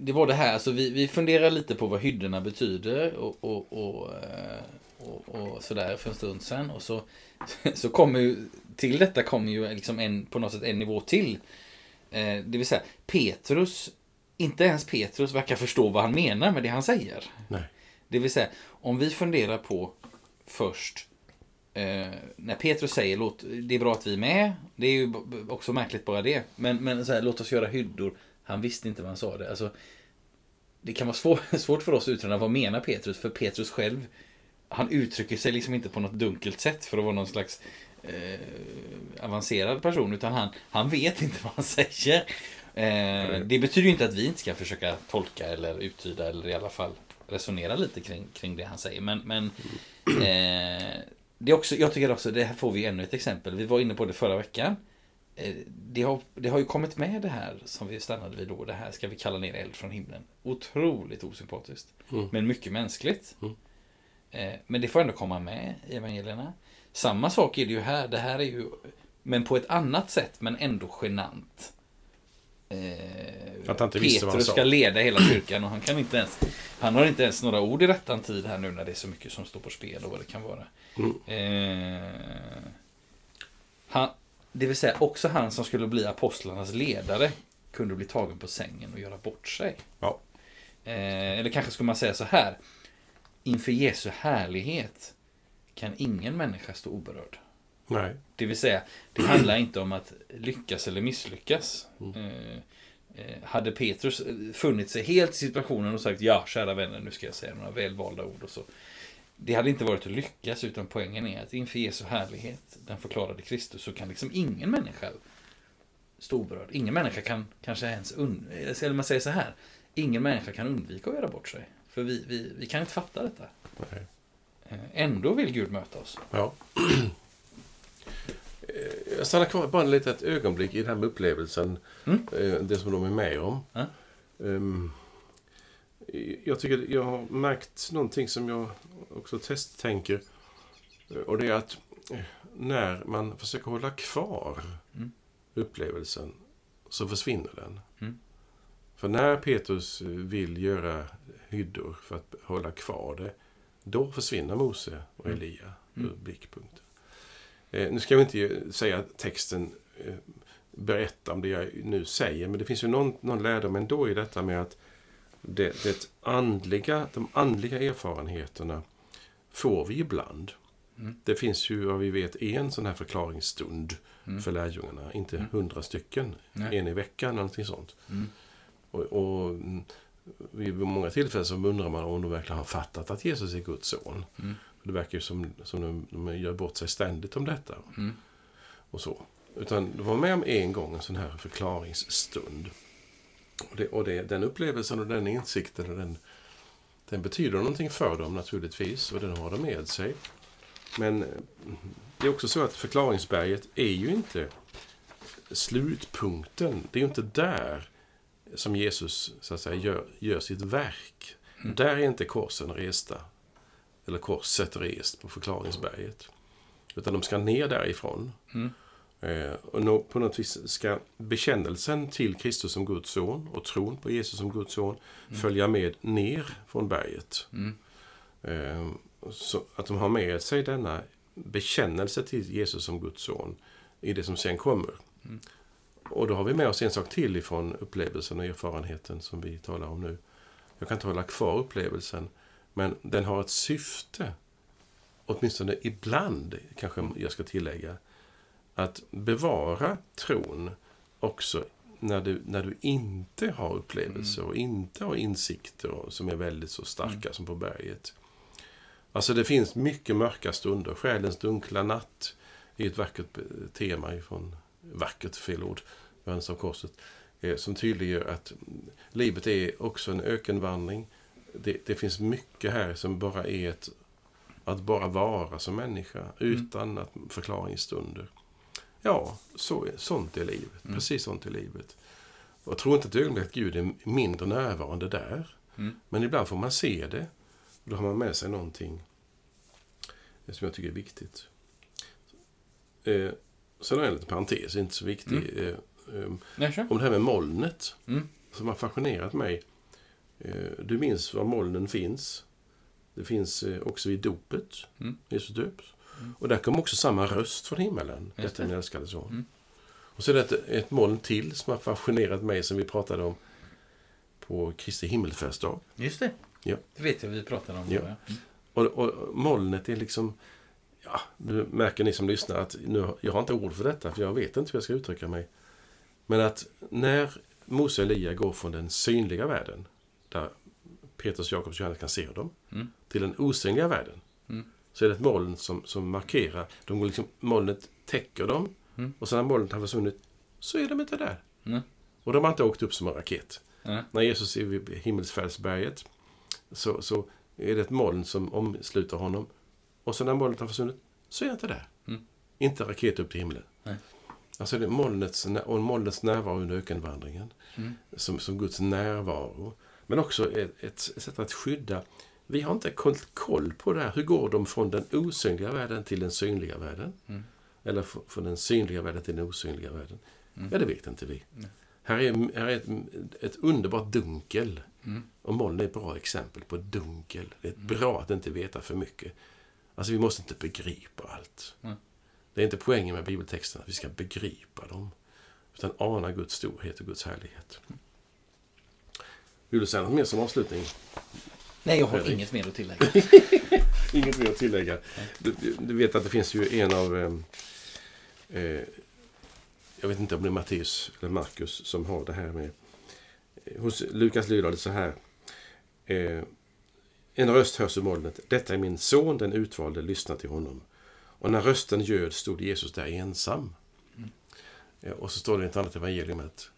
det var det här, alltså vi, vi funderar lite på vad hyddorna betyder och, och, och, eh, och, och sådär för en stund sedan. Och så, så kommer ju, till detta kommer ju liksom en, på något sätt en nivå till. Eh, det vill säga, Petrus, inte ens Petrus verkar förstå vad han menar med det han säger. Nej. Det vill säga, om vi funderar på först eh, när Petrus säger låt, det är bra att vi är med. Det är ju också märkligt bara det. Men, men så här, låt oss göra hyddor. Han visste inte vad han sa det. Alltså, det kan vara svår, svårt för oss att utröna vad menar Petrus. För Petrus själv, han uttrycker sig liksom inte på något dunkelt sätt för att vara någon slags eh, avancerad person. Utan han, han vet inte vad han säger. Eh, det betyder inte att vi inte ska försöka tolka eller uttyda eller i alla fall resonera lite kring, kring det han säger. Men, men eh, det är också, jag tycker också, det här får vi ännu ett exempel. Vi var inne på det förra veckan. Eh, Det har, det har ju kommit med det här som vi stannade vid då. Det här ska vi kalla ner eld från himlen. Otroligt osympatiskt. Mm. Men mycket mänskligt. Mm. Eh, Men det får ändå komma med i evangelierna. Samma sak är det ju här. Det här är ju, men på ett annat sätt, men ändå genant. Eh, Att han inte han Petrus sa. ska leda hela kyrkan och han kan inte ens Han har inte ens några ord i rättan tid här nu när det är så mycket som står på spel och vad det kan vara. Mm. Eh, han, det vill säga också han som skulle bli apostlarnas ledare kunde bli tagen på sängen och göra bort sig. Ja. Eh, eller kanske skulle man säga så här. Inför Jesu härlighet kan ingen människa stå oberörd. Nej. Det vill säga, det handlar inte om att lyckas eller misslyckas. Mm. Eh, eh, hade Petrus eh, funnit sig helt i situationen och sagt ja, kära vänner, nu ska jag säga några välvalda ord och så. Det hade inte varit att lyckas, utan poängen är att inför Jesu härlighet, den förklarade Kristus, så kan liksom ingen människa stå oberörd. Ingen människa kan kanske ens und... Eller man säger så här. Ingen människa kan undvika att göra bort sig. För vi, vi, vi kan inte fatta detta. Nej. Eh, Ändå vill Gud möta oss. Ja. Eh, Jag stannar kvar bara ett litet ögonblick i den här med upplevelsen. Mm. eh, Det som de är med om. Ehm, Jag tycker jag har märkt någonting som jag också testtänker. Eh, Och det är att eh, när man försöker hålla kvar Mm. upplevelsen så försvinner den. Mm. För när Petrus vill göra hyddor för att hålla kvar det, då försvinner Mose och Mm. Elia Mm. ur blickpunkten. Eh, nu ska vi inte ju säga att texten eh, berättar om det jag nu säger, men det finns ju någon, någon lärdom ändå i detta med att det, det andliga, de andliga erfarenheterna får vi ibland. Mm. Det finns ju, vad vi vet, en sån här förklaringsstund Mm. för lärjungarna. Inte Mm. hundra stycken, Nej. en i veckan eller någonting sånt. Mm. Och, och mm, vid många tillfällen så undrar man om de verkligen har fattat att Jesus är Guds son. Mm. Det verkar ju som, som de, de gör bort sig ständigt om detta. Och så. Utan de var med om en gång en sån här förklaringsstund. Och, det, och det, den upplevelsen och den insikten och den, den betyder någonting för dem naturligtvis. Och den har de med sig. Men eh, det är också så att förklaringsberget är ju inte slutpunkten. Det är ju inte där som Jesus så att säga, gör, gör sitt verk. Mm. Där är inte korsen resta. Eller korset rest på förklaringsberget. Utan de ska ner därifrån. Mm. Eh, och på något vis ska bekännelsen till Kristus som Guds son och tron på Jesus som Guds son följa med ner från berget. Mm. Eh, så att de har med sig denna bekännelse till Jesus som Guds son i det som sen kommer. Mm. Och då har vi med oss en sak till ifrån upplevelsen och erfarenheten som vi talar om nu. Jag kan inte hålla kvar upplevelsen, men den har ett syfte. Åtminstone ibland, kanske jag ska tillägga. Att bevara tron också när du, när du inte har upplevelser och inte har insikter och- som är väldigt så starka som på berget. Alltså det finns mycket mörka stunder. Själens dunkla natt är ett vackert tema ifrån, vackert fel ord, Johannes av korset, eh, som tydliggör att mm, livet är också en ökenvandring. det, det finns mycket här som bara är ett... Att bara vara som människa utan att förklaringsstunder. Ja, så, sånt är livet. Mm. Precis sånt är livet. Och jag tror inte ett ögonblick att Gud är mindre närvarande där. Mm. Men ibland får man se det. Och då har man med sig någonting som jag tycker är viktigt. Eh, sen har jag en liten parentes, inte så viktig. Eh, eh, kör. om det här med molnet, Mm. som har fascinerat mig. Eh, du minns var molnen finns. Det finns eh, också i dopet, Mm. Jesus döps. Och där kom också samma röst från himmelen. Detta det. min älskade son. Mm. Och så är det ett, ett moln till som har fascinerat mig som vi pratade om på Kristi himmelsfärdsdag. Just det. Ja. Det vet jag vi pratade om. Ja. då, Ja. Mm. Och, och molnet är liksom... Ja, nu märker ni som lyssnar att nu, jag har inte ord för detta, för jag vet inte hur jag ska uttrycka mig. Men att när Mose och Elia går från den synliga världen, där Petrus, Jakobs och Johannes kan se dem, Mm. till den osynliga världen. Så är det ett moln som, som markerar. De går liksom, molnet täcker dem, Mm. och sen när molnet har försvunnit, så är de inte där. Mm. Och de har inte åkt upp som en raket. Nej. När Jesus är vid himmelsfärdsberget så, så är det ett moln som omsluter honom. Och sen när molnet har försvunnit så är han inte där. Mm. Inte raket upp till himlen. Nej. Alltså det är molnets, och molnets närvaro under ökenvandringen. Mm. Som, som Guds närvaro. Men också ett, ett sätt att skydda. Vi har inte koll, på det här. Hur går de från den osynliga världen till den synliga världen? Mm. Eller från den synliga världen till den osynliga världen? Mm. Ja, det vet inte vi. Nej. Här är, här är ett, ett underbart dunkel. Mm. Och moln är ett bra exempel på dunkel. Det är bra att inte veta för mycket. Alltså, vi måste inte begripa allt. Det är inte poängen med bibeltexterna, att vi ska begripa dem. Utan ana Guds storhet och Guds härlighet. Vill du säga något mer som avslutning? Nej, jag har Fredrik. inget mer att tillägga. Inget mer att tillägga. Du, du vet att det finns ju en av... Eh, eh, jag vet inte om det är Matteus eller Markus som har det här med... Eh, hos Lukas lyder det så här. Eh, en röst hörs ur molnet. Detta är min son, den utvalde, lyssna till honom. Och när rösten ljöd stod Jesus där ensam. Eh, och så står det i ett annat evangelium att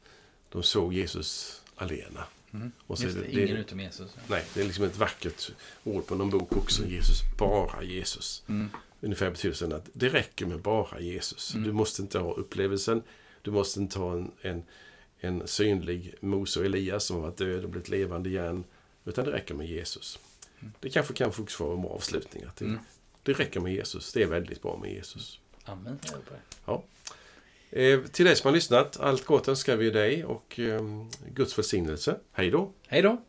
de såg Jesus alena. Mm. Och så Just det, det- ingen utom Jesus. Nej, det är liksom ett vackert ord på någon bok också. Jesus, bara Jesus. Mm. Ungefär betydelsen att det räcker med bara Jesus. Mm. Du måste inte ha upplevelsen. Du måste inte ha en, en, en synlig Mose och Elias som har varit död och blivit levande igen. Utan det räcker med Jesus. Det kanske kan få vara en bra avslutning. Att det, Mm. det räcker med Jesus. Det är väldigt bra med Jesus. Amen. det. Ja. Eh, till dig som har lyssnat, allt gott önskar vi dig och eh, Guds välsignelse. Hej då! Hej då!